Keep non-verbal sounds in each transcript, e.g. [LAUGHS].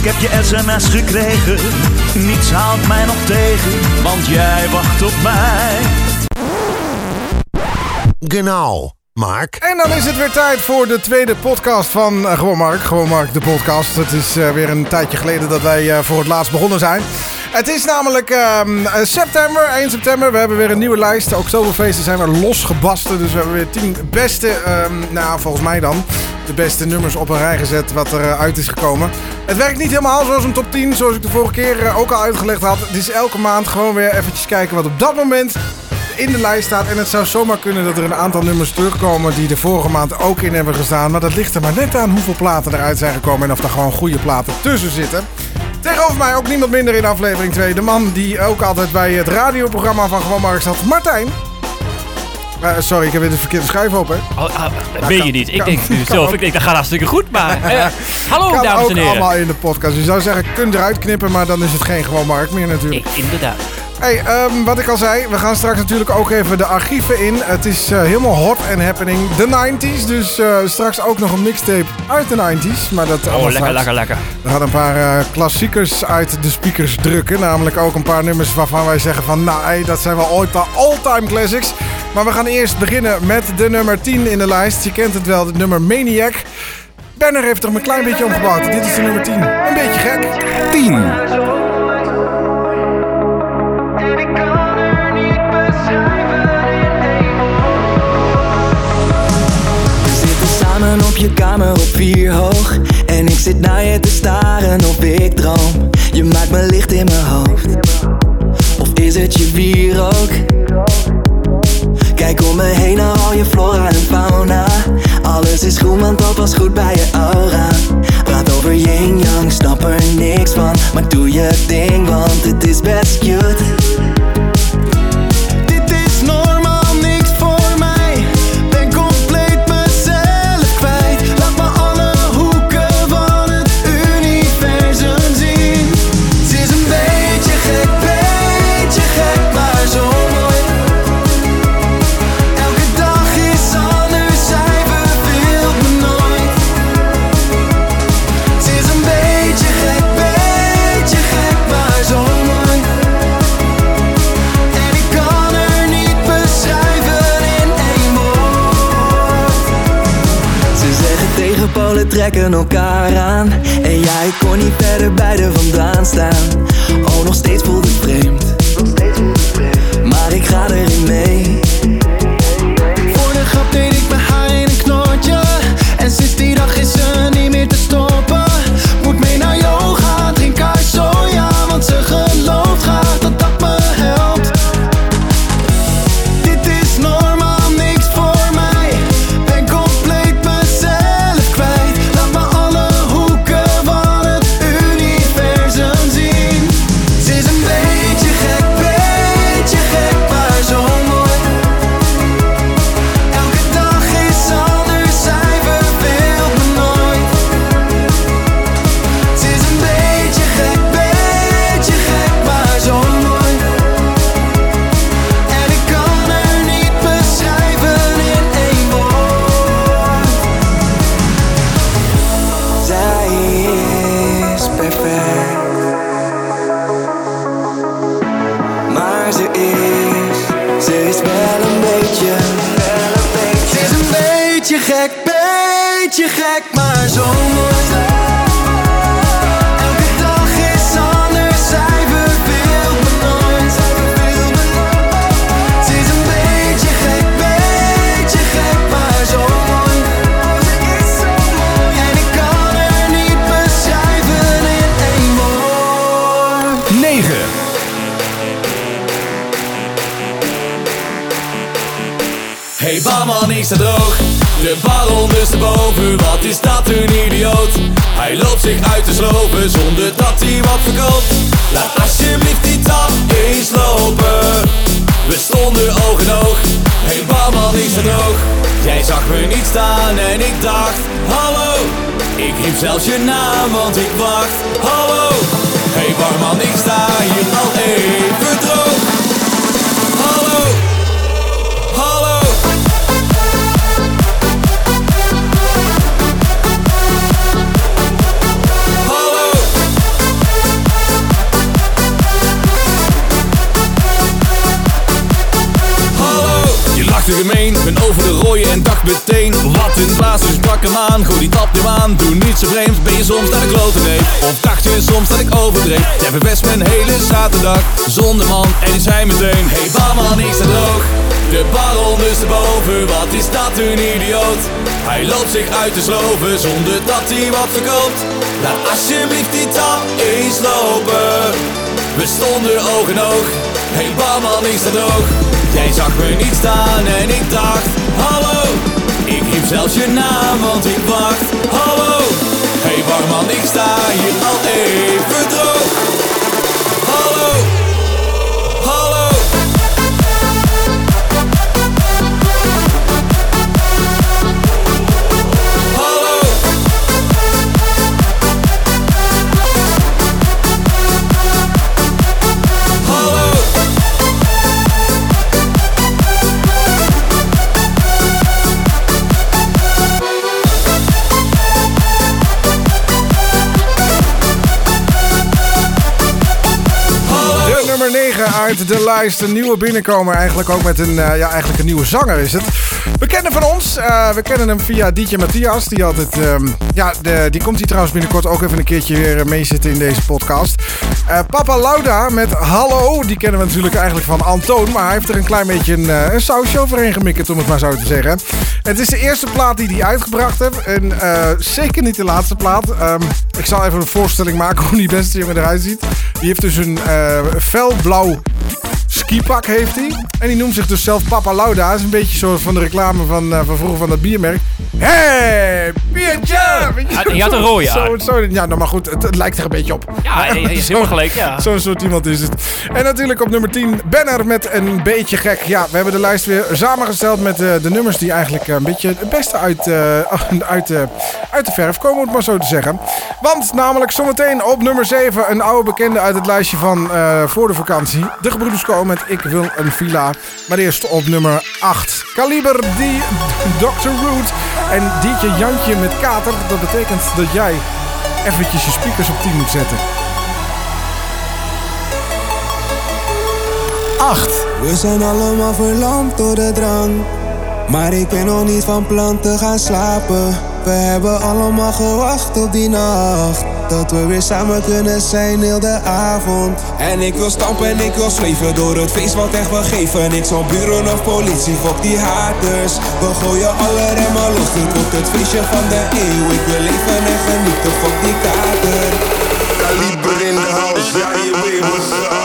Ik heb je sms gekregen, niets houdt mij nog tegen, want jij wacht op mij. Genau, Mark. En dan is het weer tijd voor de tweede podcast van uh, Gewoon Mark. Gewoon Mark, de podcast. Het is uh, weer een tijdje geleden dat wij uh, voor het laatst begonnen zijn. Het is namelijk um, september, 1 september. We hebben weer een nieuwe lijst. De Oktoberfeesten zijn weer losgebasten. Dus we hebben weer 10 beste, um, nou volgens mij dan, de beste nummers op een rij gezet wat er uit is gekomen. Het werkt niet helemaal zoals een top 10, zoals ik de vorige keer ook al uitgelegd had. Het is elke maand gewoon weer eventjes kijken wat op dat moment in de lijst staat. En het zou zomaar kunnen dat er een aantal nummers terugkomen die de vorige maand ook in hebben gestaan. Maar dat ligt er maar net aan hoeveel platen eruit zijn gekomen en of er gewoon goede platen tussen zitten. Tegenover mij ook niemand minder in aflevering 2. De man die ook altijd bij het radioprogramma van Gewoon Mark zat, Martijn. Uh, sorry, ik heb weer de verkeerde schuif open. Oh, oh, dat weet je niet. Ik denk nu zelf, ik denk dat gaat hartstikke goed. Maar uh, [LAUGHS] hallo kan dames en heren. allemaal in de podcast. Je zou zeggen, kunt eruit knippen, maar dan is het geen Gewoon Mark meer natuurlijk. Ik, inderdaad. Hey, um, wat ik al zei, we gaan straks natuurlijk ook even de archieven in. Het is uh, helemaal hot and happening. De 90s, dus uh, straks ook nog een mixtape uit de 90s. Maar dat oh, lekker, straks. lekker, lekker. We gaan een paar uh, klassiekers uit de speakers drukken. Namelijk ook een paar nummers waarvan wij zeggen van... Nou, hey, dat zijn wel all-time classics. Maar we gaan eerst beginnen met de nummer 10 in de lijst. Je kent het wel, de nummer Maniac. Banner heeft er een klein beetje omgebouwd. Dit is de nummer 10. Een beetje gek. 10. Je kamer op vier hoog. En ik zit naar je te staren of ik droom. Je maakt me licht in mijn hoofd. Of is het je bier ook? Kijk om me heen naar al je flora en fauna. Alles is goed, want dat was goed bij je aura. Praat over yin-yang, snap er niks van. Maar doe je ding, want het is best cute trekken elkaar aan. En jij kon niet verder bij vandaan staan. Oh, nog steeds voelt zich uit te sloven Zonder dat hij wat verkoopt. Laat alsjeblieft die tap eens lopen. We stonden oog in oog, hey barman is dat ook Jij zag me niet staan en ik dacht Hallo, ik riep zelfs je naam want ik wacht Hallo, hey barman ik sta hier al even droog de lijst. Een nieuwe binnenkomer. Eigenlijk ook met een, eh, ja, eigenlijk een nieuwe zanger is het. We kennen van ons. eh, we kennen hem via DJ Matthias. Die altijd, ehm, ja, de, die komt hier trouwens binnenkort ook even een keertje weer eh, meezitten in deze podcast. Papa Lauda met Hallo. Die kennen we natuurlijk eigenlijk van Antoon. Maar hij heeft er een klein beetje een, een sausje overheen gemikkerd, om het maar zo te zeggen. Het is de eerste plaat die hij uitgebracht heeft. En zeker niet de laatste plaat. Ehm, ik zal even een voorstelling maken hoe die beste jongen eruit ziet. Die heeft dus een eh felblauw skipak heeft hij. En die noemt zich dus zelf Papa Lauda. Dat is een beetje zo van de reclame van, eh, van vroeger van dat biermerk. Hey, biertje! Weet je, Ja, die had een rode zo, zo, Ja, nou maar goed, het, het lijkt er een beetje op. Ja, je is [LAUGHS] helemaal gelijk, ja. Zo'n soort iemand is het. En natuurlijk op nummer 10, Banner met een beetje gek. Ja, we hebben de lijst weer samengesteld met eh, de nummers die eigenlijk eh, een beetje het beste uit, eh, [LAUGHS] uit, eh, uit de verf komen, om het maar zo te zeggen. Want namelijk zometeen op nummer 7 een oude bekende uit het lijstje van voor de vakantie. De gebroeders komen met Ik wil een villa. Maar eerst op nummer 8. Kaliber die Dr. Root en DJ Jantje met Kater. Dat betekent dat jij eventjes je speakers op 10 moet zetten. 8. We zijn allemaal verlamd door de drang. Maar ik ben nog niet van plan te gaan slapen. We hebben allemaal gewacht op die nacht. Dat we weer samen kunnen zijn heel de avond. En ik wil stampen en ik wil zweven door het feest wat echt wil geven. Niks van buren of politie, fuck die haters. We gooien alle remmen los, dit wordt het feestje van de eeuw. Ik wil leven en genieten, fuck die kater. Kaliber in de house, ja je weet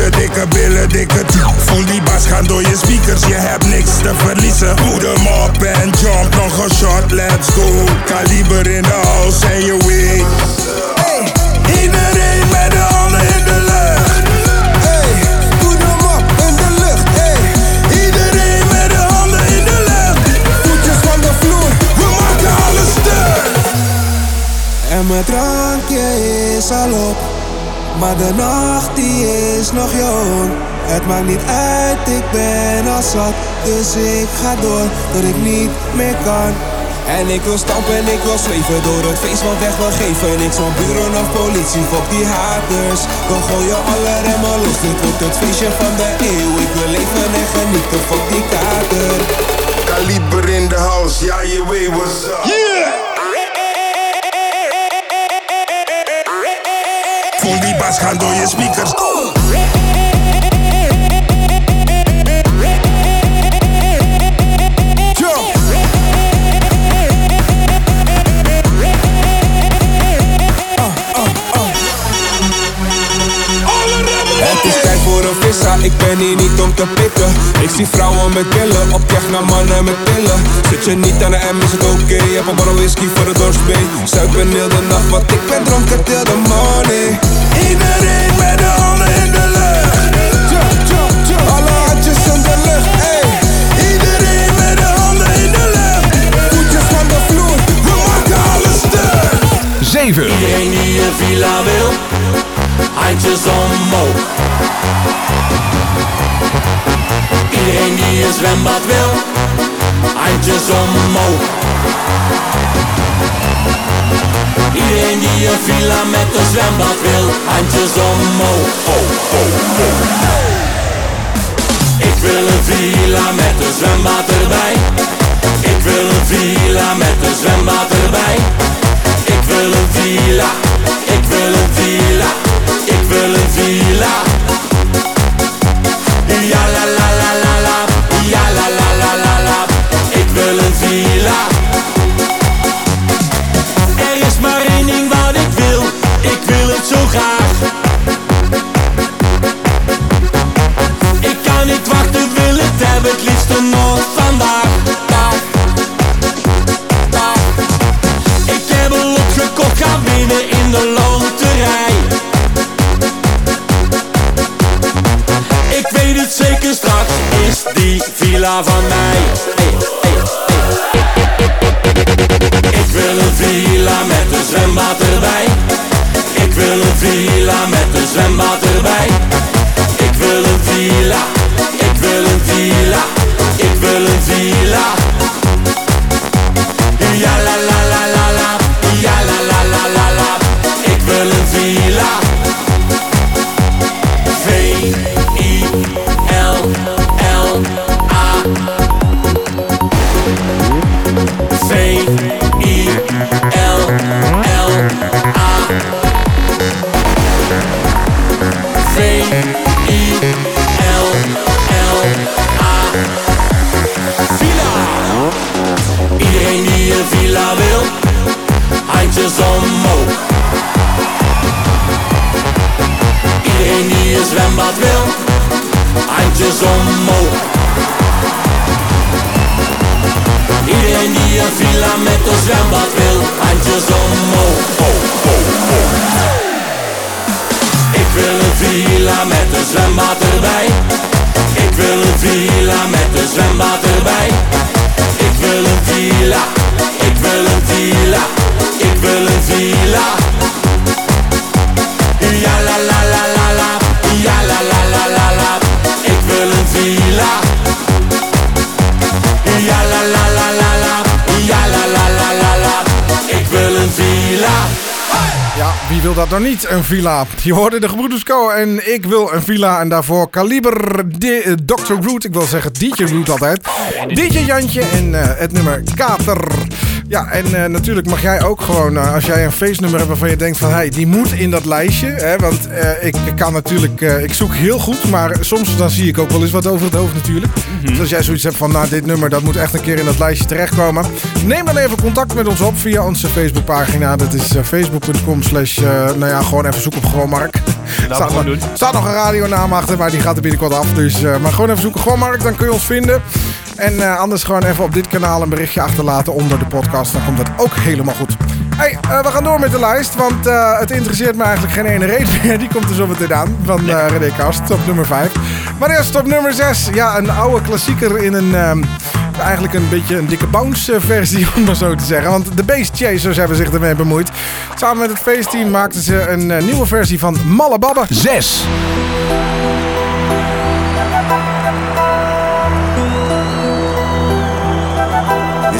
genieten, dikke billen, dikke t- Voel die bas gaan door je speakers, je hebt niks te verliezen. Voed hem op en jump, nog een shot, let's go. Kaliber in de house en je iedereen met de handen in de lucht. Hey, op in de lucht, hey. Iedereen met de handen in de lucht. Voetjes van de vloer. We maken alles stuk. En mijn drankje is al op, maar de nacht die is nog jong. Het maakt niet uit, ik ben al zat, dus ik ga door tot ik niet meer kan. En ik wil stampen en ik wil zweven door het feest wat weg wil geven. Niks van buren of politie, fuck die haters. We gooien alle remmen los, dit wordt het feestje van de eeuw. Ik wil leven en genieten, fuck die kater. Kaliber in de house, ja je weet what's up. Voel die bas gaan door je speakers. Ik ben hier niet om te pitten Ik zie vrouwen met billen, op jacht naar mannen met pillen. Zit je niet aan de M is het oké, heb een barrel whisky voor de dorpsbee. Zuipen heel de nacht, want ik ben dronken till the morning Iedereen met de handen in de lucht Jump, jump, jump Alle handjes in de lucht, ey Iedereen met de handen in de lucht Voetjes van de vloer We maken alles stuk 7. Iedereen die een villa wil, handjes omhoog. Iedereen die een zwembad wil, handjes omhoog. Iedereen die een villa met een zwembad wil, handjes omhoog. Ik wil een villa met een zwembad erbij. Ik wil een villa met een zwembad erbij. Ik wil een villa, ik wil een villa, ik wil een villa. Ik wil een villa met een zwembad erbij. Ik wil een villa met een zwembad erbij. Ik wil een villa, ik wil een villa, ik wil een villa. Zwembad wil, handjes omhoog. Iedereen die een villa met een zwembad wil, handjes omhoog. Oh, oh, oh. Ik wil een villa met een zwembad erbij. Ik wil een villa met een zwembad erbij. Ik wil een villa, ik wil een villa, ik wil een villa. Ja la la, wie wil dat dan niet? Een villa. Je hoorde de gebroeders Co en ik wil een villa. En daarvoor Kaliber de, eh, Dr. Root. Ik wil zeggen DJ Root altijd. DJ Jantje en eh, het nummer Kater. Ja, en eh, natuurlijk mag jij ook gewoon, eh, als jij een feestnummer hebt waarvan je denkt van... Hey, die moet in dat lijstje. Hè, want eh, ik kan natuurlijk, ik zoek heel goed. Maar soms dan zie ik ook wel eens wat over het hoofd natuurlijk. Dus als jij zoiets hebt van, nou dit nummer dat moet echt een keer in dat lijstje terechtkomen. Neem dan even contact met ons op via onze Facebookpagina. Dat is facebook.com slash, nou ja, gewoon even zoeken op Gewoonmark. we Staat, gewoon nog- doen. staat nog een radionaam achter, maar die gaat er binnenkort af. Dus, maar gewoon even zoeken Gewoonmark, dan kun je ons vinden. En eh, anders gewoon even op dit kanaal een berichtje achterlaten onder de podcast. Dan komt dat ook helemaal goed. Hey, eh, we gaan door met de lijst, want eh, het interesseert me eigenlijk geen ene reden meer. [LAUGHS] Die komt er zo meteen aan van eh René Kast op nummer 5. Maar eerst op nummer 6. Ja, een oude klassieker in een... ehm, Eigenlijk een beetje een dikke bounce versie, [LAUGHS] om maar zo te zeggen. Want de Bass Chasers hebben zich ermee bemoeid. Samen met het feestteam maakten ze een nieuwe versie van Malle Babbe. 6.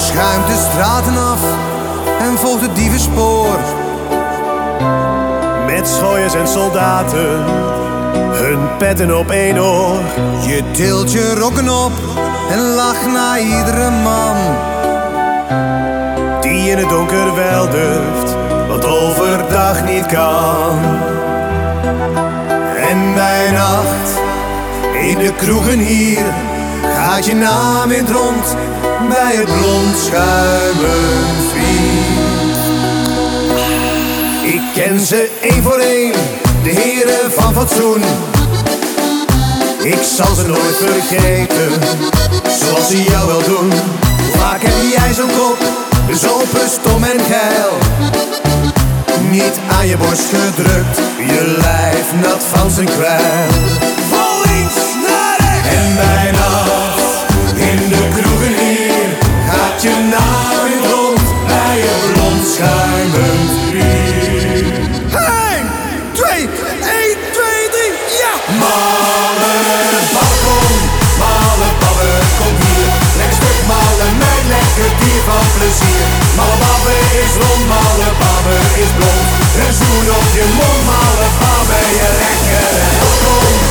Je schuimt de straten af en volgt het dievenspoor. Met schooiers en soldaten, hun petten op één oor. Je tilt je rokken op en lacht naar iedere man. Die in het donker wel durft, wat overdag niet kan. En bij nacht, in de kroegen hier, gaat je naam in het rond bij het blond schuimen vriend. Ik ken ze één voor één, de heren van fatsoen. Ik zal ze nooit vergeten, zoals ze jou wel doen. Hoe vaak heb jij zo'n kop, bezopen, stom en geil? Niet aan je borst gedrukt, je lijf nat van zijn kwijl. Van links naar rechts. En bij nacht, in de Groeven, hier gaat je naar uw rond, bij je schuimend bier. 1, 2, 1, 2, 3, ja! Male babbel, male kom hier. Lekker stuk malen, mijn lekker dier van plezier. Male is rond, male is blond. Een zoen op je mond, male babbe, je lekkere.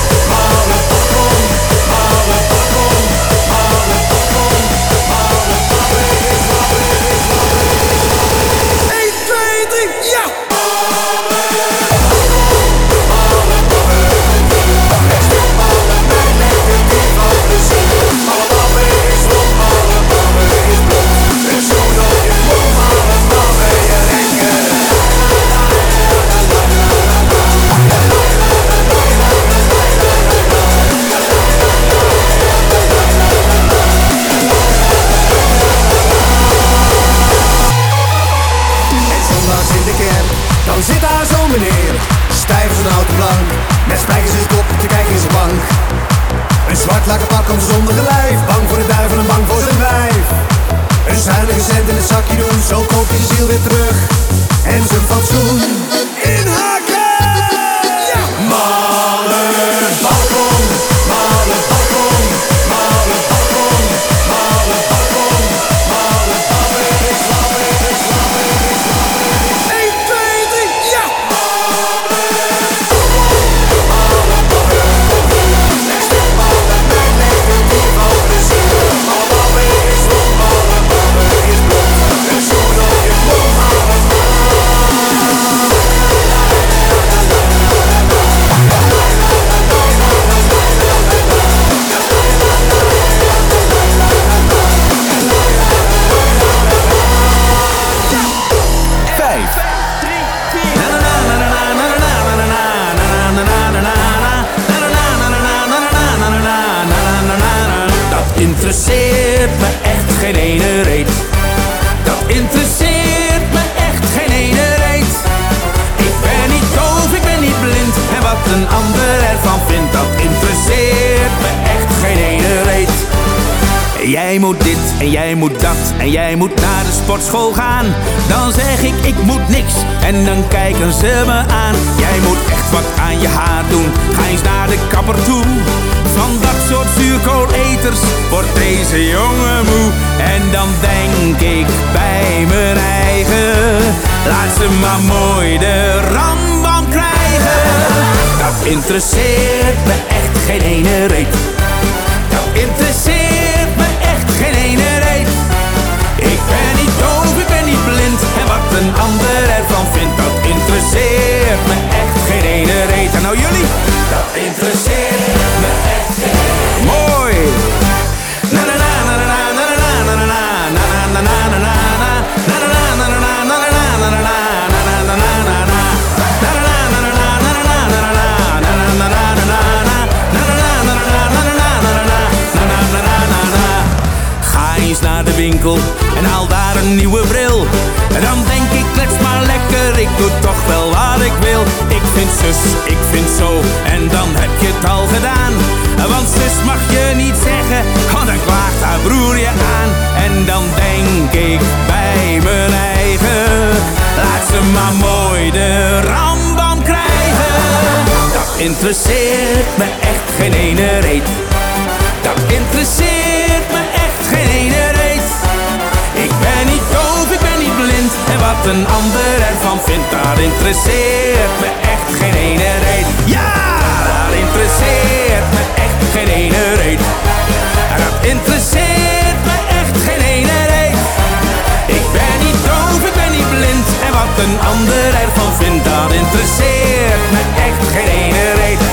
Zijn zondige lijf. Bang voor de duivel en bang voor zijn wijf. Een zuinige cent in het zakje doen Zo koop je zijn ziel weer terug. En zijn fatsoen Jij moet dit en jij moet dat en jij moet naar de sportschool gaan. Dan zeg ik, ik moet niks en dan kijken ze me aan. Jij moet echt wat aan je haar doen, ga eens naar de kapper toe. Van dat soort zuurkooleters wordt deze jongen moe. En dan denk ik bij mijn eigen, laat ze maar mooi de rambam krijgen. Dat interesseert me echt geen ene reet. Dat interesseert ander ervan vindt, dat interesseert me echt geen ene reet. Nou jullie, dat interesseert me naar de winkel en haal daar een nieuwe bril. En dan denk ik, klets maar lekker, ik doe toch wel wat ik wil. Ik vind zus, ik vind zo, en dan heb je het al gedaan. Want zus mag je niet zeggen, want dan klaagt haar broer je aan. En dan denk ik bij mijn eigen, laat ze maar mooi de rambam krijgen. Dat interesseert me echt geen ene reet. Dat interesseert ben niet doof, ik ben niet blind. En wat een ander ervan vindt, dat interesseert me echt geen ene reet. Ja, dat interesseert me echt geen ene reet. Dat interesseert me echt geen ene reet. Ik ben niet doof, ik ben niet blind. En wat een ander ervan vindt, dat interesseert me echt geen ene reet.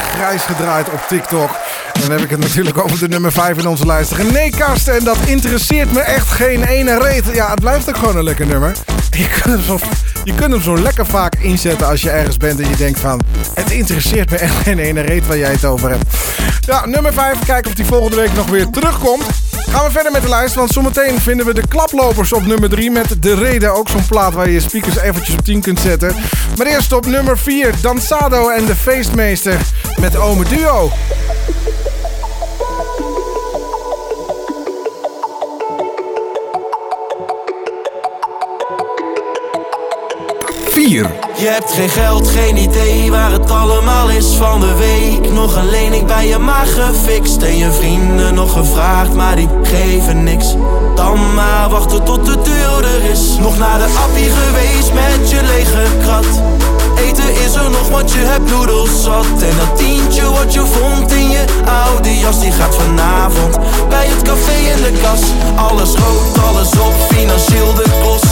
Grijs gedraaid op TikTok. Dan heb ik het natuurlijk over de nummer 5 in onze lijst. René Karsten, en dat interesseert me echt geen ene reet. Ja, het blijft ook gewoon een lekker nummer. Je kunt, hem zo, je kunt hem zo lekker vaak inzetten als je ergens bent en je denkt van... Het interesseert me echt geen ene reet waar jij het over hebt. Ja, nummer 5. Kijken of die volgende week nog weer terugkomt. Gaan we verder met de lijst, want zometeen vinden we de klaplopers op nummer 3 met de reden. Ook zo'n plaat waar je je speakers eventjes op 10 kunt zetten. Maar eerst op nummer 4, Dansado en de Feestmeester met Ome Duo. Vier. Je hebt geen geld, geen idee waar het allemaal is van de week. Nog een lening bij je maar gefixt. En je vrienden nog gevraagd, maar die geven niks. Dan maar wachten tot de deur er is. Nog naar de appie geweest met je lege krat. Eten is er nog, want je hebt noedels zat. En dat tientje wat je vond in je oude jas, die gaat vanavond bij het café in de kas. Alles rood, alles op, financieel de kost.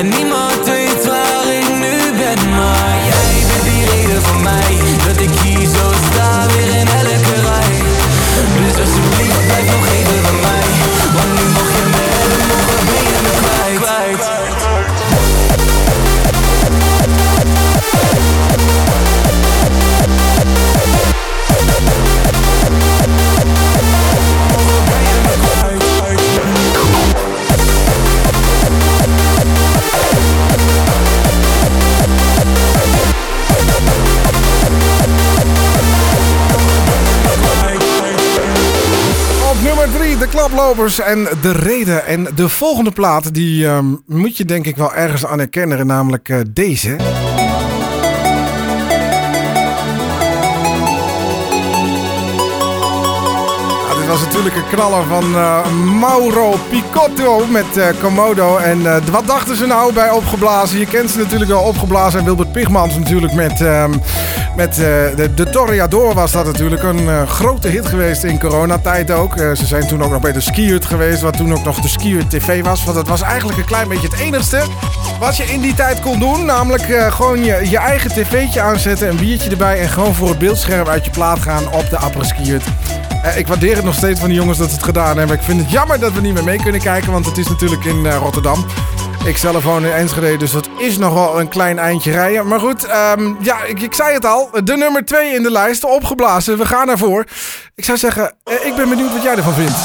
En niemand 3, de klaplopers en de reden. En de volgende plaat, die ehm, moet je denk ik wel ergens aan herkennen, namelijk eh, deze. Was natuurlijk een knaller van eh, Mauro Picotto met eh, Komodo. En eh, wat dachten ze nou bij Opgeblazen? Je kent ze natuurlijk wel Opgeblazen en Wilbert Pigmans natuurlijk met, ehm, met de, de Toreador was dat natuurlijk. Een grote hit geweest in coronatijd ook. Ze zijn toen ook nog bij de Skiert geweest, wat toen ook nog de Skiert TV was. Want dat was eigenlijk een klein beetje het enigste wat je in die tijd kon doen. Namelijk gewoon je, je eigen tv'tje aanzetten, een biertje erbij en gewoon voor het beeldscherm uit je plaat gaan op de Apres ik waardeer het nog steeds van die jongens dat ze het gedaan hebben. Ik vind het jammer dat we niet meer mee kunnen kijken, want het is natuurlijk in eh, Rotterdam. Ik zelf woon in Enschede, dus dat is nog wel een klein eindje rijden. Maar goed, ehm, ja, ik, ik zei het al. De nummer 2 in de lijst, opgeblazen. We gaan ervoor. Ik zou zeggen, eh, ik ben benieuwd wat jij ervan vindt.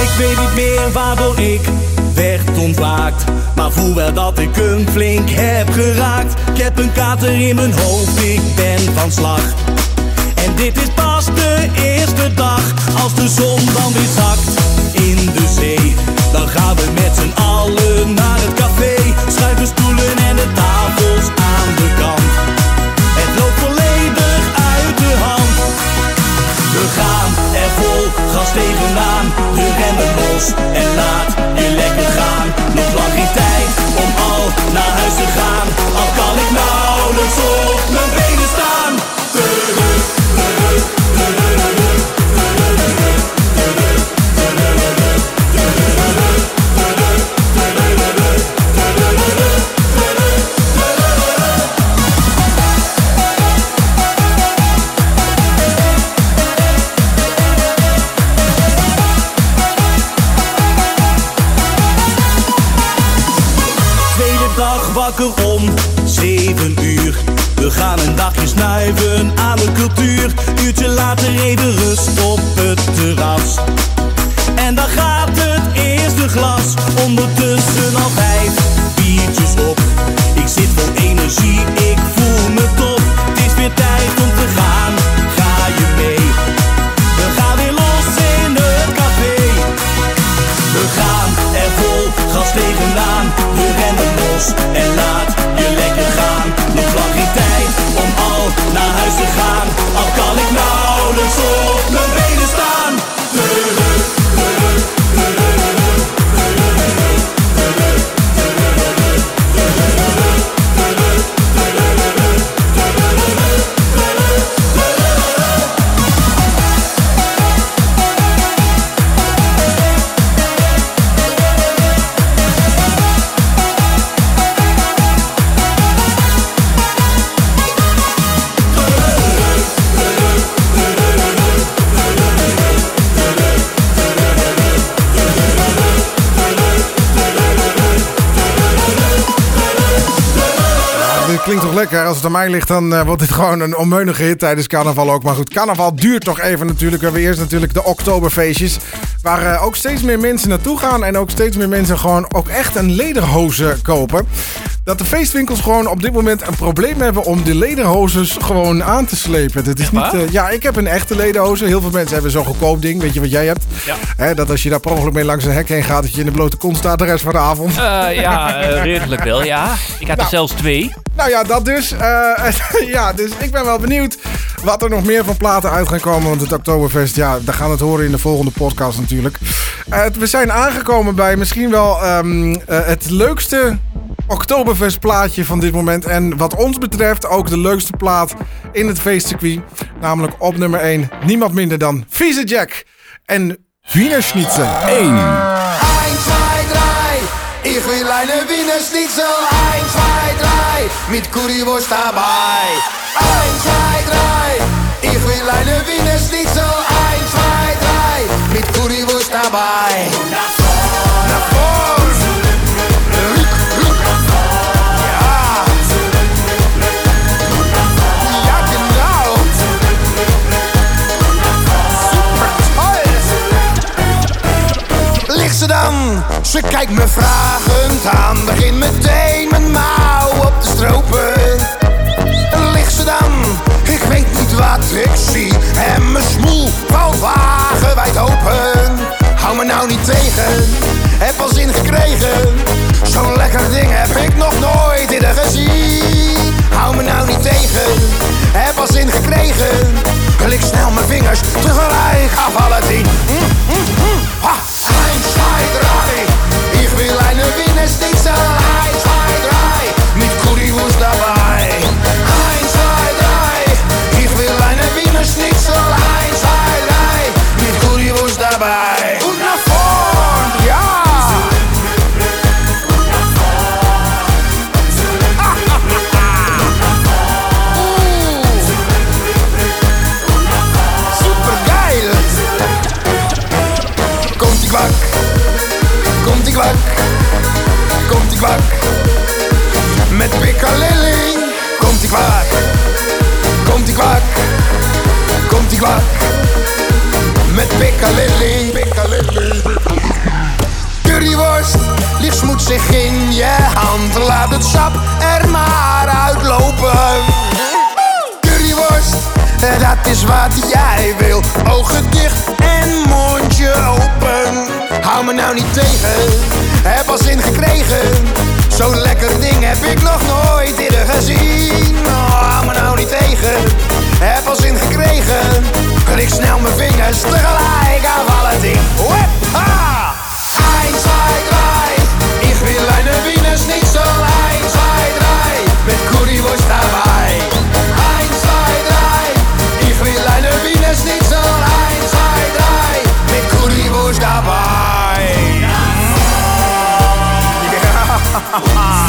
Ik weet niet meer waardoor ik werd Maar voel wel dat ik hem flink heb geraakt. Ik heb een kater in mijn hoofd, ik ben van slag. En dit is pas de eerste dag. Als de zon dan weer zakt in de zee. Dan gaan we met z'n allen naar Als het aan mij ligt, dan eh, wordt dit gewoon een onmeunige hit tijdens carnaval ook. Maar goed, carnaval duurt toch even natuurlijk. We hebben eerst natuurlijk de oktoberfeestjes. Waar eh, ook steeds meer mensen naartoe gaan. En ook steeds meer mensen gewoon ook echt een lederhozen kopen. Dat de feestwinkels gewoon op dit moment een probleem hebben om de lederhozes gewoon aan te slepen. Het is Echt niet, eh, ja, ik heb een echte lederhoze. Heel veel mensen hebben zo'n goedkoop ding. Weet je wat jij hebt? Ja. Hè, dat als je daar per ongeluk mee langs een hek heen gaat, dat je in de blote kont staat de rest van de avond. Eh, ja, [LAUGHS] eh, redelijk wel, ja. Ik had er zelfs twee. Nou ja, dat dus. [LAUGHS] Ja, dus ik ben wel benieuwd wat er nog meer van platen uit gaan komen. Want het Oktoberfest, ja, daar gaan we het horen in de volgende podcast natuurlijk. We zijn aangekomen bij misschien wel ehm, eh, het leukste Oktoberfest plaatje van dit moment. En wat ons betreft ook de leukste plaat in het feestcircuit. Namelijk op nummer 1, niemand minder dan Vieze Jack en Wiener Schnitzel. 1, 2, 3. Ich will eine Wiener Schnitzel. 1, 2, 3. Mit Currywurst dabei. 1, 2, 3. Ich will eine Wiener Schnitzel. 1, 2, 3. Mit Currywurst dabei. Ze kijkt me vragend aan. Begin meteen mijn mouw op te stropen. Ligt ze dan? Ik weet niet wat ik zie. En mijn smoel valt wagenwijd open. Hou me nou niet tegen, heb al zin gekregen. Zo'n lekker ding heb ik nog nooit eerder gezien. Hou me nou niet tegen, heb al zin gekregen. Klik snel mijn vingers tegelijk af alle tien. Mm, mm, mm. Ha, 1, 2, 3. Ich will eine Wiener Schnitzel. 1, 2, 3. Mit Currywurst dabei. Die kwak, komt die kwak. Met piccalilli, komt die kwak, komt die kwak, komt die kwak. Met piccalilli, piccalilli. Currywurst, liefst smoetsig in je hand. Laat het sap er maar uitlopen. Dat is wat jij wil. Ogen dicht en mondje open. Hou me nou niet tegen, heb al zin gekregen. Zo'n lekker ding heb ik nog nooit eerder gezien. Oh, hou me nou niet tegen, heb al zin gekregen. Klik snel mijn vingers tegelijk aan alle ding. 1, 2, ha ha.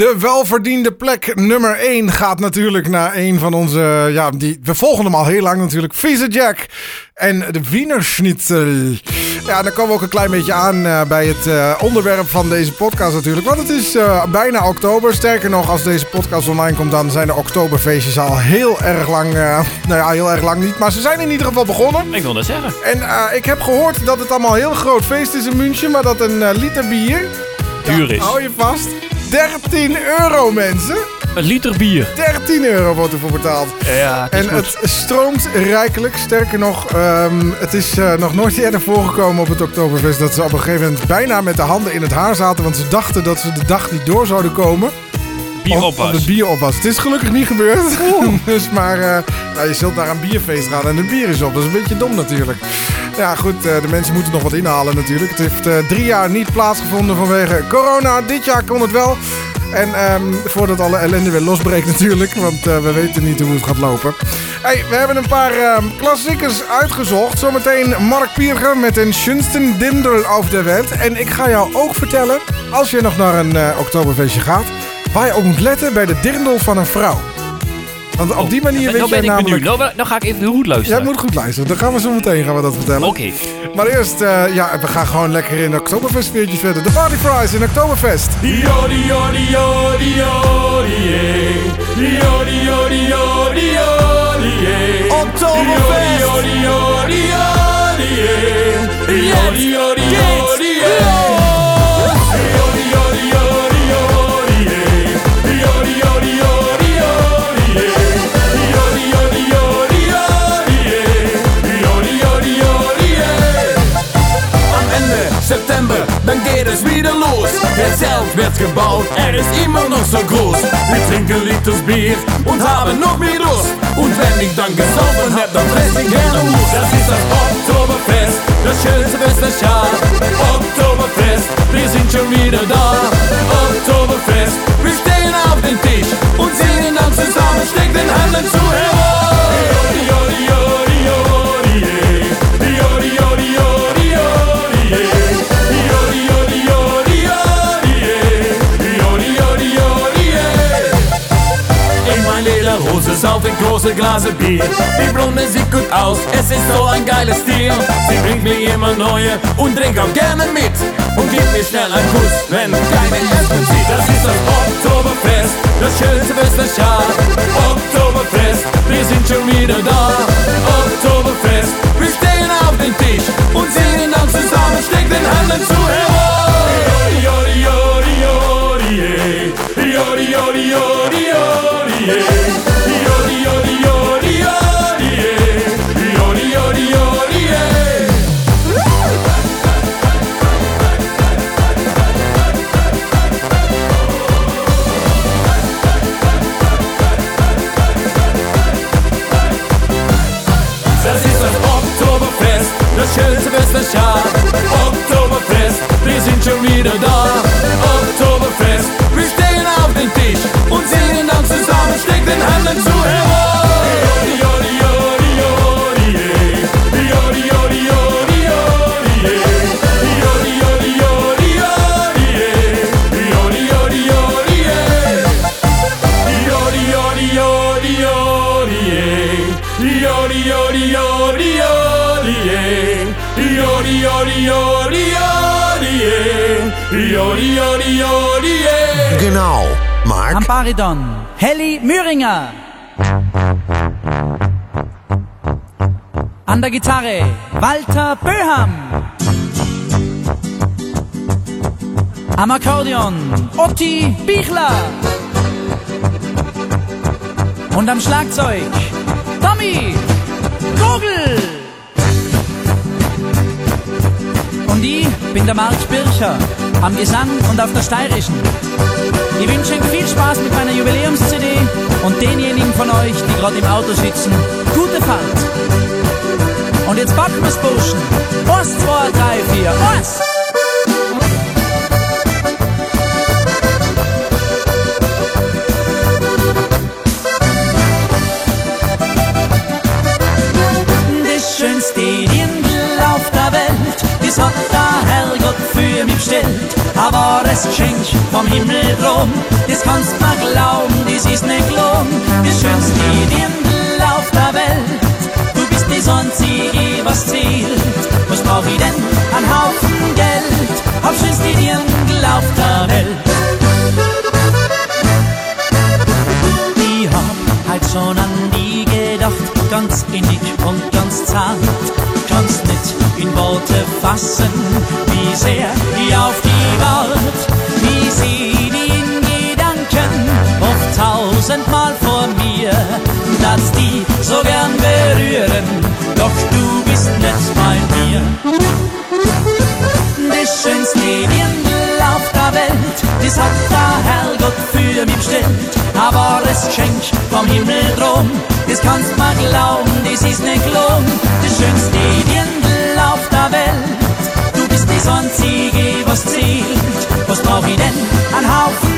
De welverdiende plek nummer 1 gaat natuurlijk naar een van onze. Ja, die, we volgen hem al heel lang natuurlijk. Vieze Jack. En de Wiener Schnitzel. Ja, dan komen we ook een klein beetje aan uh, bij het uh, onderwerp van deze podcast natuurlijk. Want het is uh, bijna oktober. Sterker nog, als deze podcast online komt, dan zijn de oktoberfeestjes al heel erg lang. nou ja, heel erg lang niet. Maar ze zijn in ieder geval begonnen. Ik wil dat zeggen. En ik heb gehoord dat het allemaal een heel groot feest is in München. Maar dat een liter bier. Duur is. Ja, hou je vast. 13 euro, mensen. Een liter bier. 13 euro wordt ervoor betaald. Ja, het en het stroomt rijkelijk. Sterker nog, um, het is uh, nog nooit eerder voorgekomen op het Oktoberfest... dat ze op een gegeven moment bijna met de handen in het haar zaten... want ze dachten dat ze de dag niet door zouden komen. Op de op was. Het is gelukkig niet gebeurd. [LAUGHS] dus maar uh, nou, je zult naar een bierfeest gaan en de bier is op. Dat is een beetje dom natuurlijk. Ja goed, uh, de mensen moeten nog wat inhalen natuurlijk. Het heeft uh, drie jaar niet plaatsgevonden vanwege corona. Dit jaar kon het wel. En um, voordat alle ellende weer losbreekt natuurlijk. Want uh, we weten niet hoe het gaat lopen. Hey, we hebben een paar uh, klassiekers uitgezocht. Zometeen Mark Pierger met een schönsten Dindel auf der Welt. En ik ga jou ook vertellen, als je nog naar een uh, oktoberfeestje gaat... waar je op moet letten bij de dirndl van een vrouw. Want op die manier oh, weet nou je ben ik namelijk... benieuwd. Nou, nou ga ik even goed luisteren. Jij moet goed luisteren. Dan gaan we zo meteen gaan we dat vertellen. Oké. Okay. Maar eerst, uh, ja, we gaan gewoon lekker in de Oktoberfest weertje verder. De Party Fries in Oktoberfest. Oktoberfest. Geht es wieder los. Das Zelt wird gebaut, er ist immer noch so groß. Wir trinken Liters Bier und haben noch mehr Lust. Und wenn ich dann gesoffen hab, dann fress ich gerne Mus. Das ist das Oktoberfest, das schönste Fest des. Große Glase Bier. Die Blonde sieht gut aus, es ist so ein geiles Stil. Sie bringt mir immer neue und trinkt auch gerne mit. Und gibt mir schnell einen Kuss, wenn keine Essen sieht. Das ist das Oktoberfest, das schönste Jahres. Oktoberfest, wir sind schon wieder da. Oktoberfest, wir stehen auf dem Tisch und singen dann zusammen, steck den Händen zu herum. Jodi, jodi, jodi, jodi, jodi, jodi, jodi, jodi. bir dog. Baridon, Helly Müringer. An der Gitarre, Walter Böham. Am Akkordeon, Otti Bichler. Und am Schlagzeug, Tommy Gogel. Und ich bin der Marc Bircher, am Gesang und auf der Steirischen. Ich wünsche Ihnen viel Spaß mit meiner Jubiläums-CD und denjenigen von euch, die gerade im Auto sitzen, gute Fahrt. Und jetzt packen wir's Burschen. Eins, zwei, drei, vier, eins! Bestellt. aber es geschenkt vom Himmel drum. Das kannst mal glauben, das ist nicht gelungen. Das schönste Dirndl auf der Welt. Du bist die Sonnenziege, was zählt. Was brauch ich denn? Ein Haufen Geld. Hab schönste Dirndl auf der Welt. Ich hab halt schon an die gedacht, ganz innig und ganz zart. Kannst nicht in Worte fassen, wie sehr ich auf die wart. Wie sie die in Gedanken oft tausendmal vor mir, dass die so gern berühren, doch du bist nicht bei mir. Das schönste Dirndl auf der Welt, das hat der Herrgott für mich bestellt. Aber es schenkt vom Himmel drum, das kannst mal glauben, das ist nicht gelungen. Das schönste Dirndl auf der Welt, du bist die Sonnenziege, was zählt. Was brauch ich denn? Ein Haufen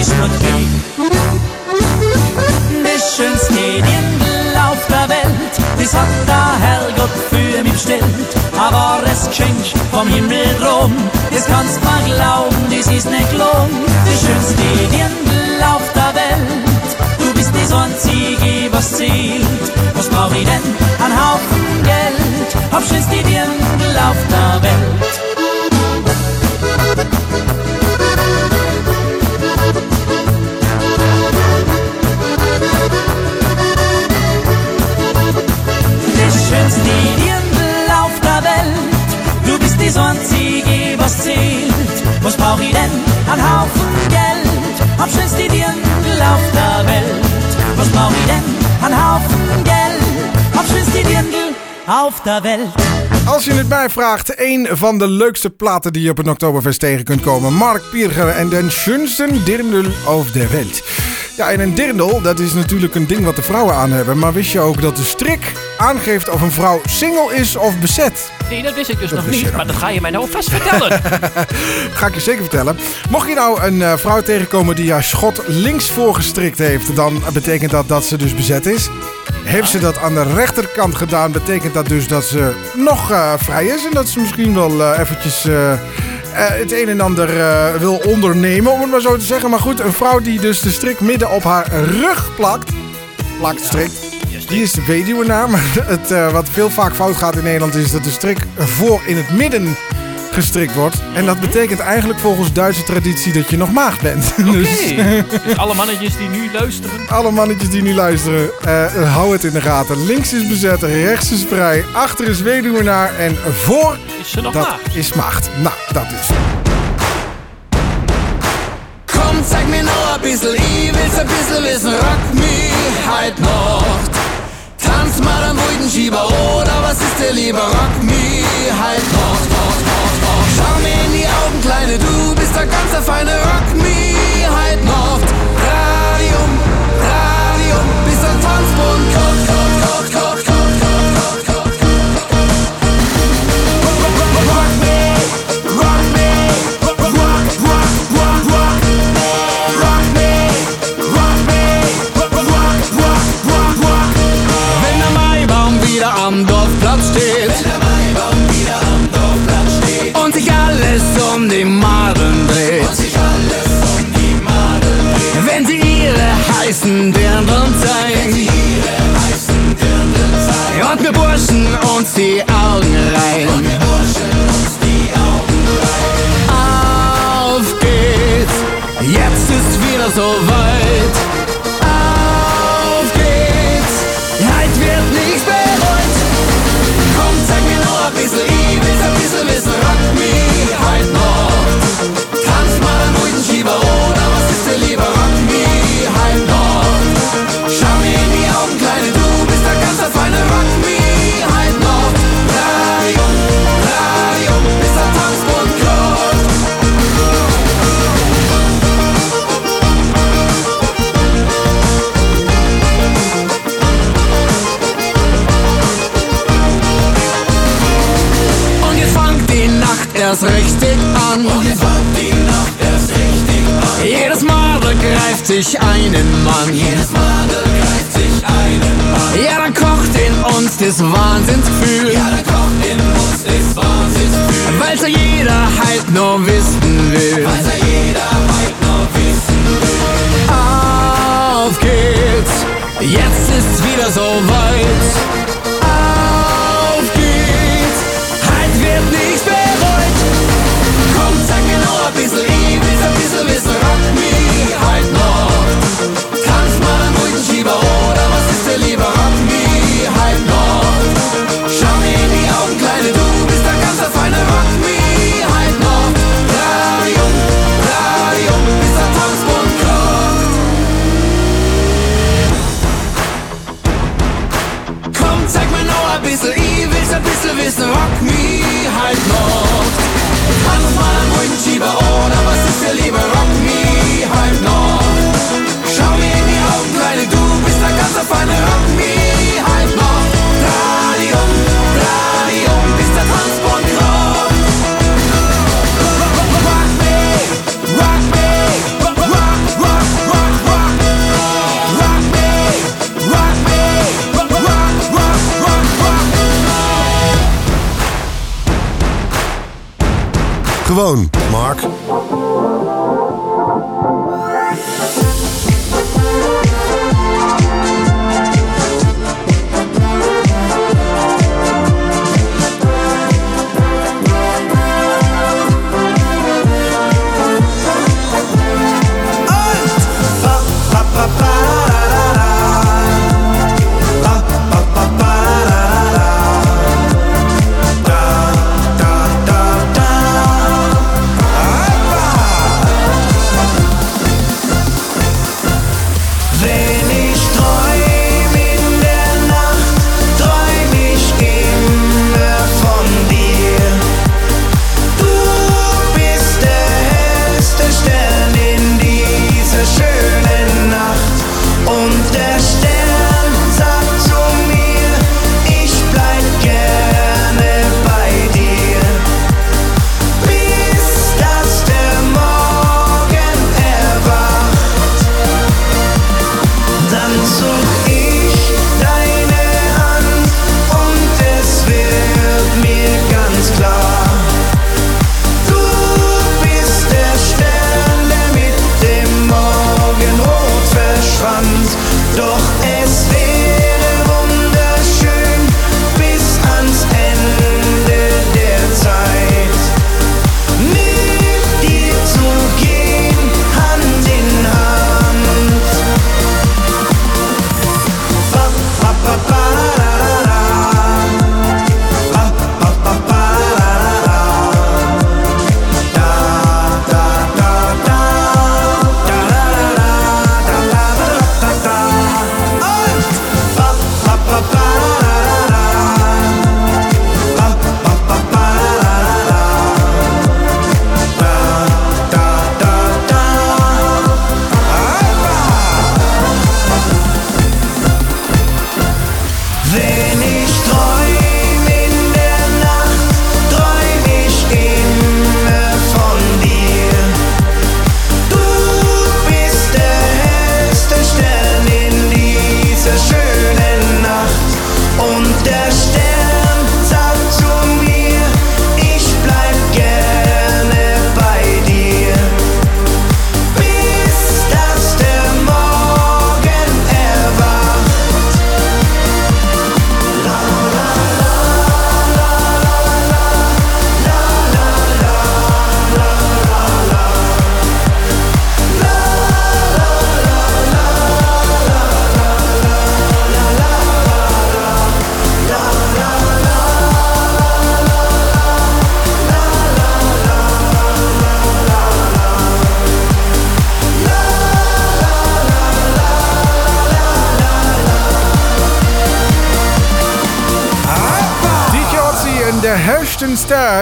ist nur Krieg. Das schönste Dirndl auf der Welt, das hat der Herrgott für mich bestellt. Aber es geschenkt vom Himmel drum, das kannst mal glauben, das ist nicht gelungen. Das schönste Dirndl auf der Welt, du bist die Sonnenziege, was zählt. Was brauch ich denn? Ein Haufen Geld, hab schönste Dirndl auf der Welt. was denn auf der Welt. Was denn auf der Welt. Als je het mij vraagt, een van de leukste platen die je op een Oktoberfest tegen kunt komen. Mark Pierger en den schönsten Dirndl of der Welt. Ja, en een dirndl, dat is natuurlijk een ding wat de vrouwen aan hebben. Maar wist je ook dat de strik aangeeft of een vrouw single is of bezet? Nee, dat wist ik dus Dat nog niet. Maar dat ga je mij nou vast vertellen. [LAUGHS] Ga ik je zeker vertellen. Mocht je nou een eh, vrouw tegenkomen die haar schot links voorgestrikt heeft, dan betekent dat dat ze dus bezet is. Heeft ze dat aan de rechterkant gedaan, betekent dat dus dat ze nog eh, vrij is. En dat ze misschien wel eh, eventjes het een en ander wil ondernemen, om het maar zo te zeggen. Maar goed, een vrouw die dus de strik midden op haar rug plakt, plakt strikt. Die is de weduwnaar, maar [LAUGHS] het, eh, wat veel vaak fout gaat in Nederland is dat de strik voor in het midden gestrikt wordt. En dat betekent eigenlijk volgens Duitse traditie dat je nog maagd bent. [LAUGHS] Dus Oké. [LAUGHS] Dus alle mannetjes die nu luisteren. alle mannetjes die nu luisteren, eh, hou het in de gaten. Links is bezet, rechts is vrij, achter is weduwnaar en voor Is ze nog dat maagd? is maagd. Nou, dat is. Komm, zeig mir noch ein bisschen, ich will's ein bisschen wissen. Rock me halt Nacht. Tanz mal am ruhigen Schieber, oder was ist dir lieber? Rock me halt Nacht, Nacht, Nacht, Nacht. Schau mir in die Augen, Kleine, du bist der ganze feine Rock me halt Nacht.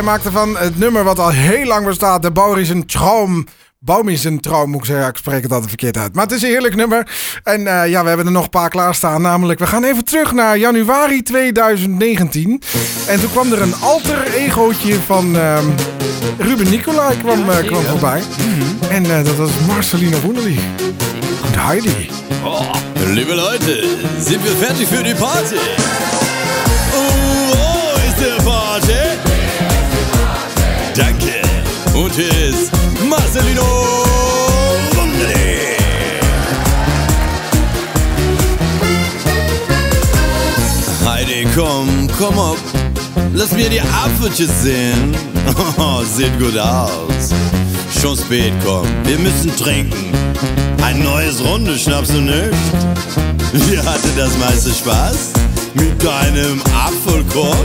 Hij maakte van het nummer wat al heel lang bestaat, de Bauerischen Traum, is trouw, moet ik zeggen. Ik spreek het altijd verkeerd uit. Maar het is een heerlijk nummer. En eh, ja, we hebben er nog een paar klaarstaan. Namelijk, we gaan even terug naar januari 2019. En toen kwam er een alter egootje van ehm, Ruben Nicolai kwam, eh, kwam voorbij. En eh, dat was Marcelino Wunderlich. Und Heidi. Liebe Leute, sind wir fertig für die Party? Oh, wo ist der Party? Ist Marcelino Wunderlich. Heidi, komm, komm auf. Lass mir die Apfelchen sehen. [LAUGHS] Oh, sieht gut aus. Schon spät, komm. Wir müssen trinken. Ein neues Runde, schnappst du nicht? Wer hatte das meiste Spaß? Mit deinem Apfelkorn?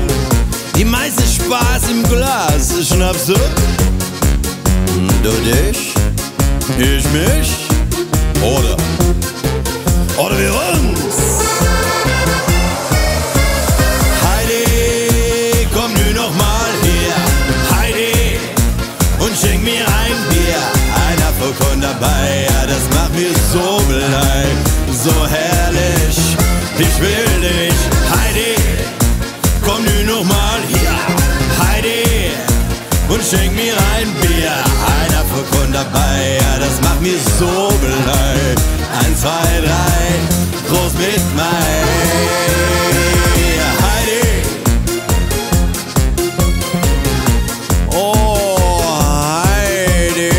Die meiste Spaß im Glas, schnappst du? Dödeş, içmiş, orada. Mir so leid. Eins, zwei, drei, groß mit mir. Heidi, Oh, Heidi.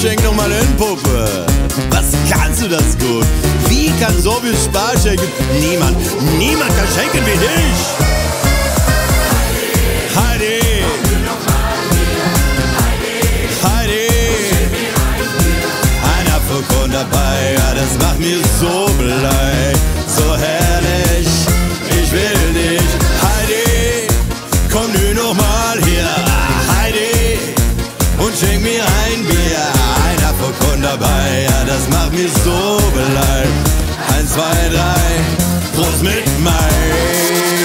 Schenk noch mal in, Puppe. Was kannst du das gut? Wie kann so viel Spaß schenken? Niemand, niemand kann schenken wie dich. Dabei, ja, das macht mir so leid. So herrlich, ich will dich. Heidi, komm du noch mal hier. Heidi, und schenk mir ein Bier. Ein Apfelkorn dabei, ja, das macht mir so leid. Eins, zwei, drei, Prost mit Mai.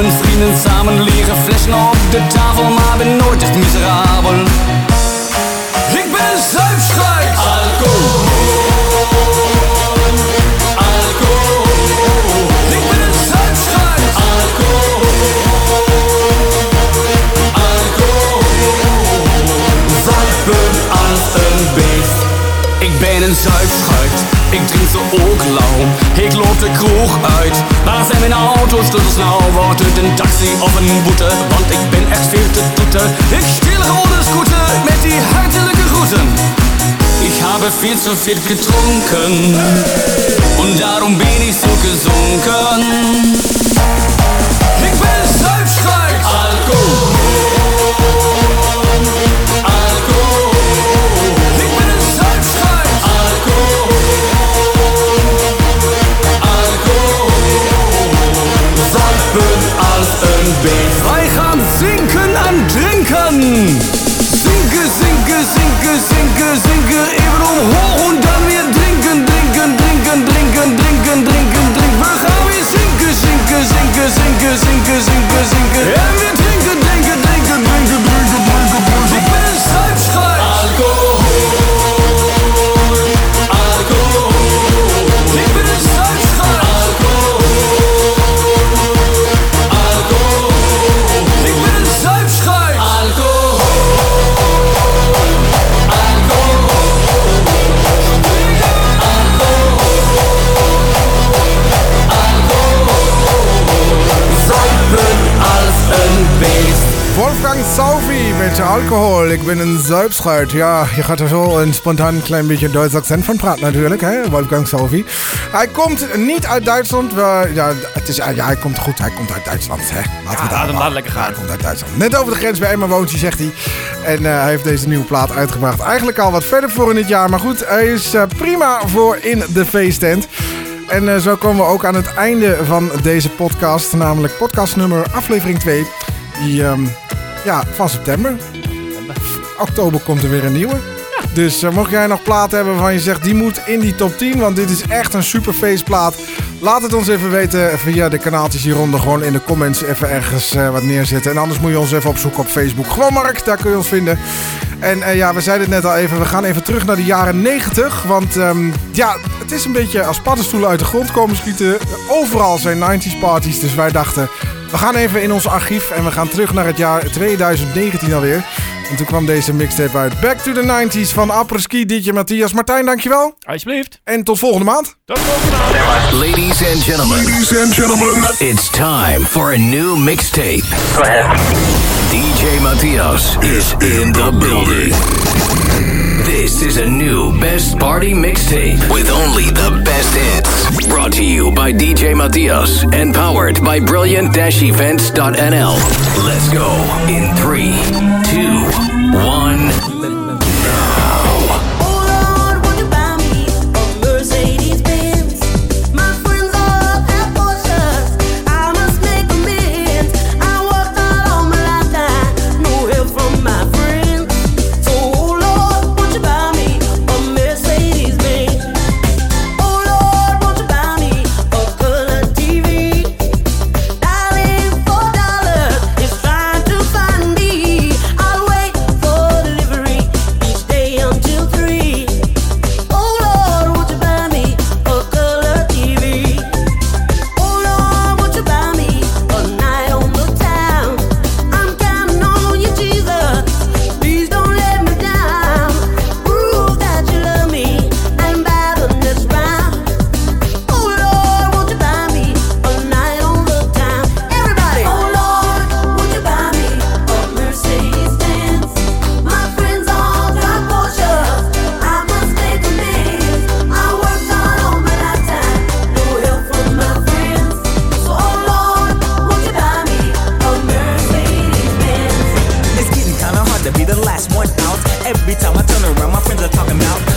Mijn vrienden samen. Liggen flessen op de tafel, maar ben nooit echt miserabel. Ik ben een zuipschuit. Alcohol. Alcohol. Ik ben een zuipschuit. Alcohol. Alcohol. Zuipen als een beest. Ik ben een zuipschuit, ik drink ze ook lauw. Ik loop de kroeg uit, waar zijn mijn auto's nou? Wordt het een taxi of een boete, want ik ben echt veel te toeten. Ik stil een scooter met die hartelijke groeten. Ich habe viel zu viel getrunken und darum bin ich so gesunken. und Hinkern. Sinke, sinke, sinke, sinke, sinke, eben um hoch und dann wir trinken, trinken, trinken, trinken, trinken, trinken, trinken. Wir haben wir sinke, sinke, sinke, sinke, sinke, sinke, sinke. Ja, wir trinken. Ik ben een zuipschuit. Ja, je gaat er zo een spontaan klein beetje Duits accent van praten natuurlijk, hè? Wolfgang Saufi. Hij komt niet uit Duitsland. ja, het is, ja, hij komt goed. Hij komt uit Duitsland, hè? Laten we maar- laat lekker gaan. Hij komt uit Duitsland. Net over de grens bij Emma woont hij, zegt hij. En eh, hij heeft deze nieuwe plaat uitgebracht. Eigenlijk al wat verder voor in het jaar. Maar goed, hij is eh, prima voor in de feesttent. En eh, zo komen we ook aan het einde van deze podcast. Namelijk podcast nummer aflevering 2. Die, ehm, ja, van september. Oktober komt er weer een nieuwe. Dus eh, mocht jij nog plaat hebben waarvan je zegt die moet in die top 10, want dit is echt een super feestplaat. Laat het ons even weten via de kanaaltjes hieronder. Gewoon in de comments even ergens eh, wat neerzetten. En anders moet je ons even opzoeken op Facebook. Gewoon Mark, daar kun je ons vinden. En eh, ja, we zeiden het net al even, we gaan even terug naar de jaren 90. Want ehm, ja, het is een beetje als paddenstoelen uit de grond komen schieten. Overal zijn 90s parties, dus wij dachten... We gaan even in ons archief en we gaan terug naar het jaar 2019 alweer. En toen kwam deze mixtape uit. Back to the 90s van Apres-Ski, Dietje Matthias. Martijn, dankjewel. Alsjeblieft. En tot volgende maand. Ladies and gentlemen. Ladies and gentlemen. It's time for a new mixtape. Go ahead. DJ Matthias is in the building. This is a new best party mixtape with only the best hits. Brought to you by DJ Matthias and powered by brilliant-events.nl. Let's go in three, two, one out. Every time I turn around, my friends are talking about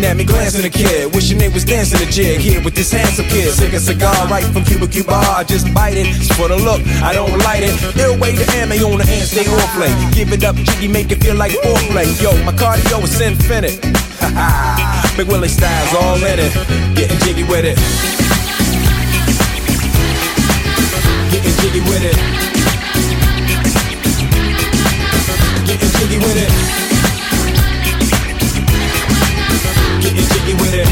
looking at me, glancing a kid. Wishing they was dancing a jig here with this handsome kid. Sick a cigar right from Cuba Cuba. I just bite it, it's for the look, I don't light it. Ill way to ammo on the hand, stay on play. Give it up, jiggy, make it feel like foreplay. Yo, my cardio is infinite. Ha [LAUGHS] ha, Big Willie styles all in it. Getting jiggy with it. Getting jiggy with it. Getting jiggy with it. Getting jiggy with it.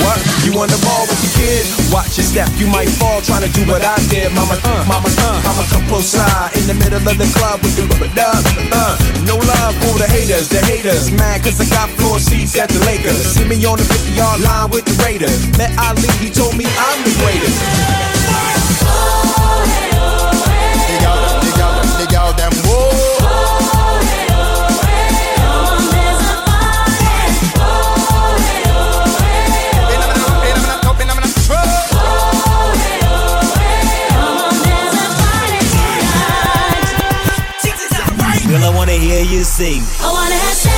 What? You on the ball with your kid? Watch your step, you might fall trying to do what I did. Mama, uh, mama, uh, mama, come close side in the middle of the club with the rubber dub. Uh, no love for the haters, the haters. Mad cause I got floor seats at the Lakers. See me on the 50 yard line with the Raiders. Met Ali, he told me I'm the greatest. Hear you sing. I wanna have sex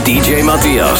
DJ Matias.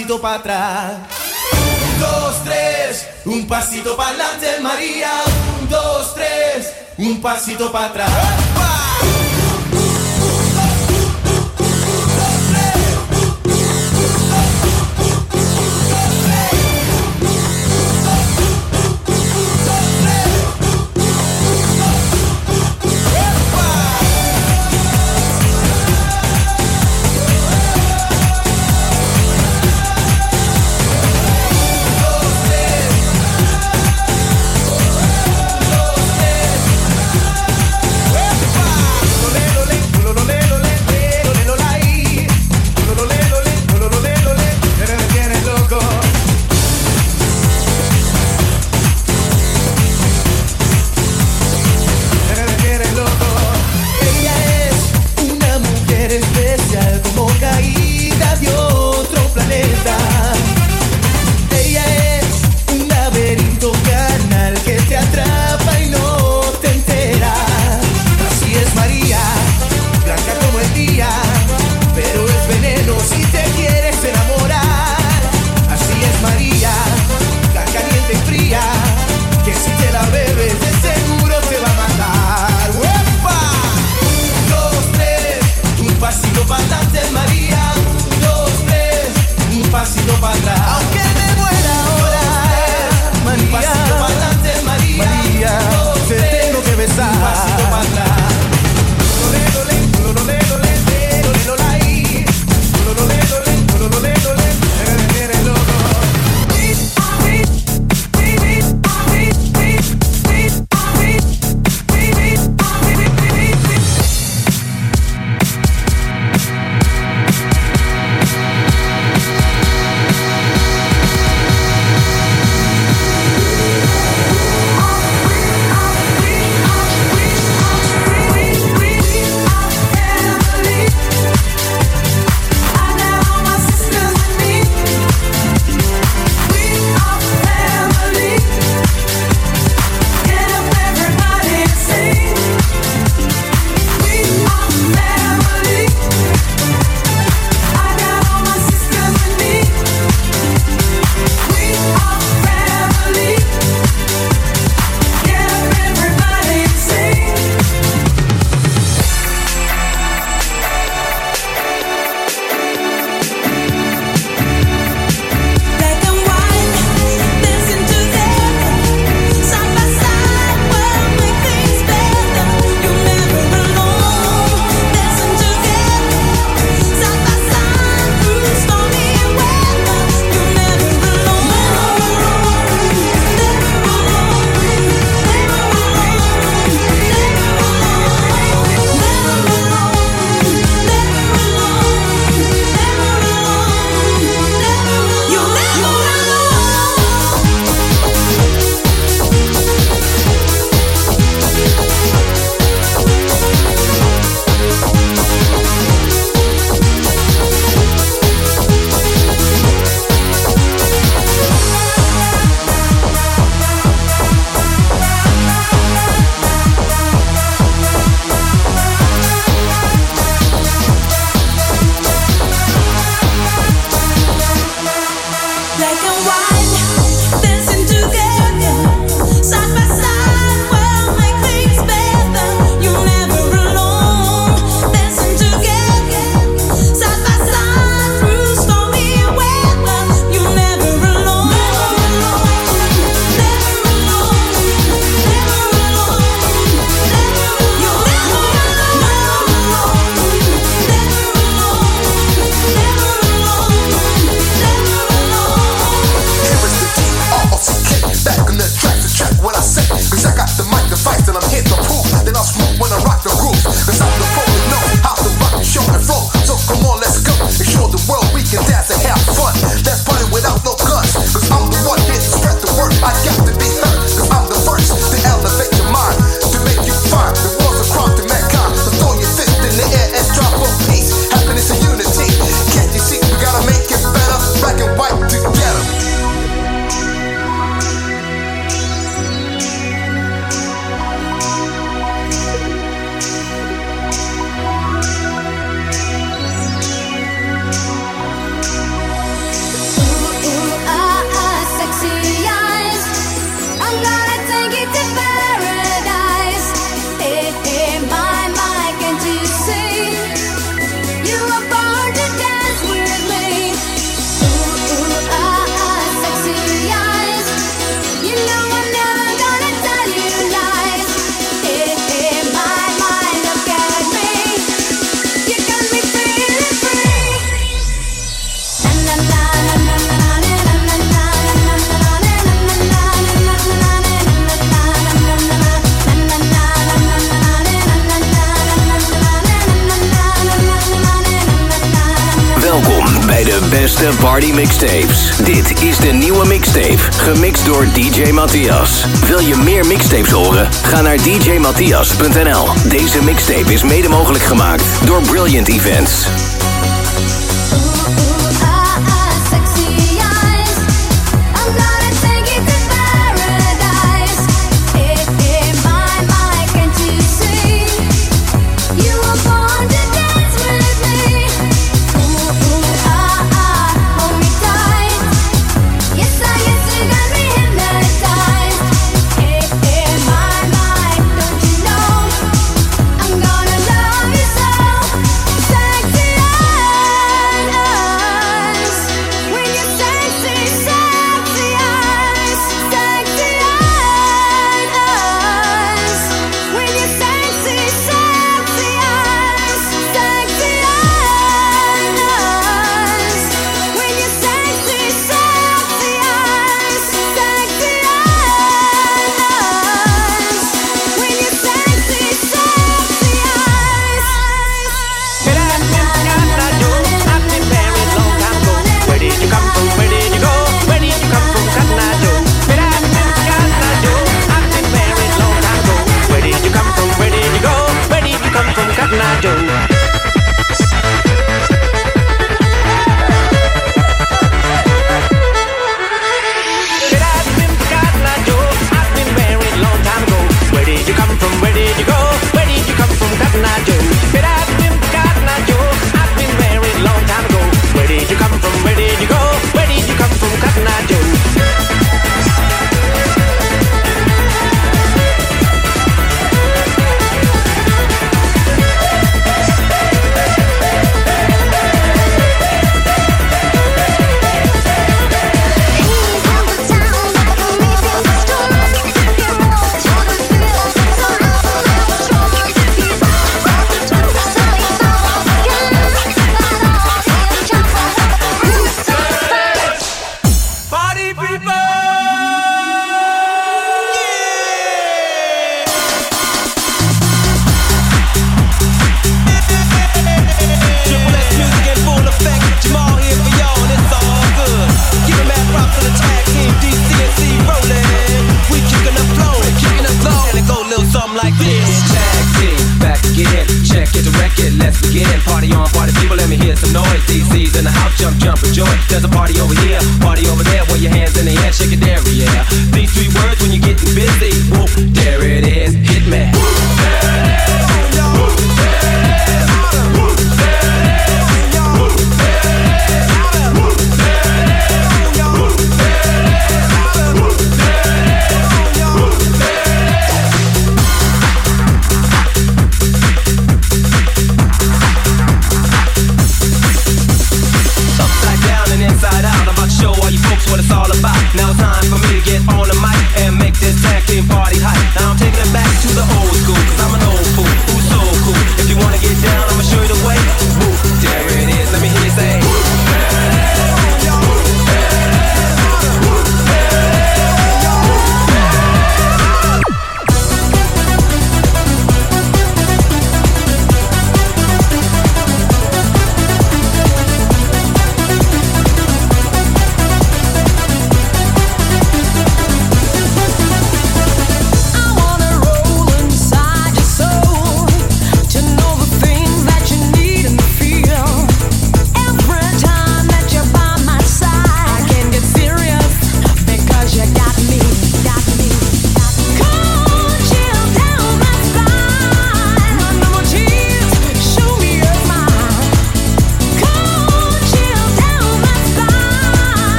Un pasito para atrás. Un, dos, tres, un pasito para adelante, María. Un, dos, tres, un pasito para atrás.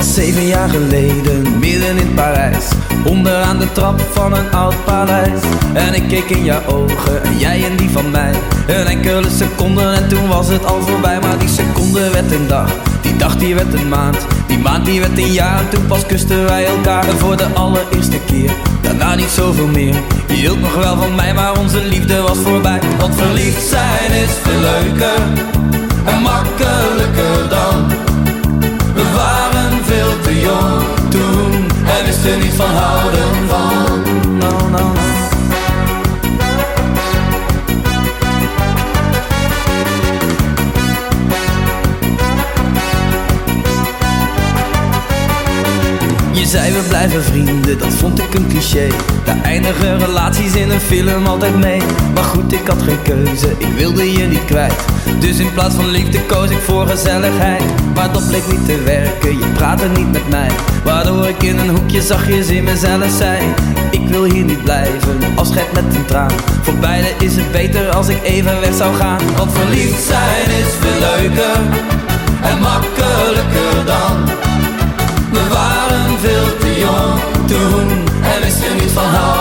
Zeven jaar geleden, midden in Parijs Onderaan de trap van een oud paleis. En ik keek in jouw ogen en jij in die van mij. Een enkele seconde en toen was het al voorbij. Maar die seconde werd een dag, die dag die werd een maand. Die maand die werd een jaar en toen pas kusten wij elkaar. Voor de allereerste keer, daarna niet zoveel meer. Je hield nog wel van mij, maar onze liefde was voorbij. Want verliefd zijn is veel leuker en makkelijker dan en wisten niet van houden van. No, no, no. Zei we blijven vrienden, dat vond ik een cliché. Daar eindigen relaties in een film altijd mee. Maar goed, ik had geen keuze, ik wilde je niet kwijt. Dus in plaats van liefde koos ik voor gezelligheid. Maar dat bleek niet te werken, je praatte niet met mij. Waardoor ik in een hoekje zachtjes in mezelf zei Ik wil hier niet blijven, afscheid met een traan. Voor beiden is het beter als ik even weg zou gaan. Want verliefd zijn is veel leuker en makkelijker dan we waren veel te jong toen en wisten niet van houden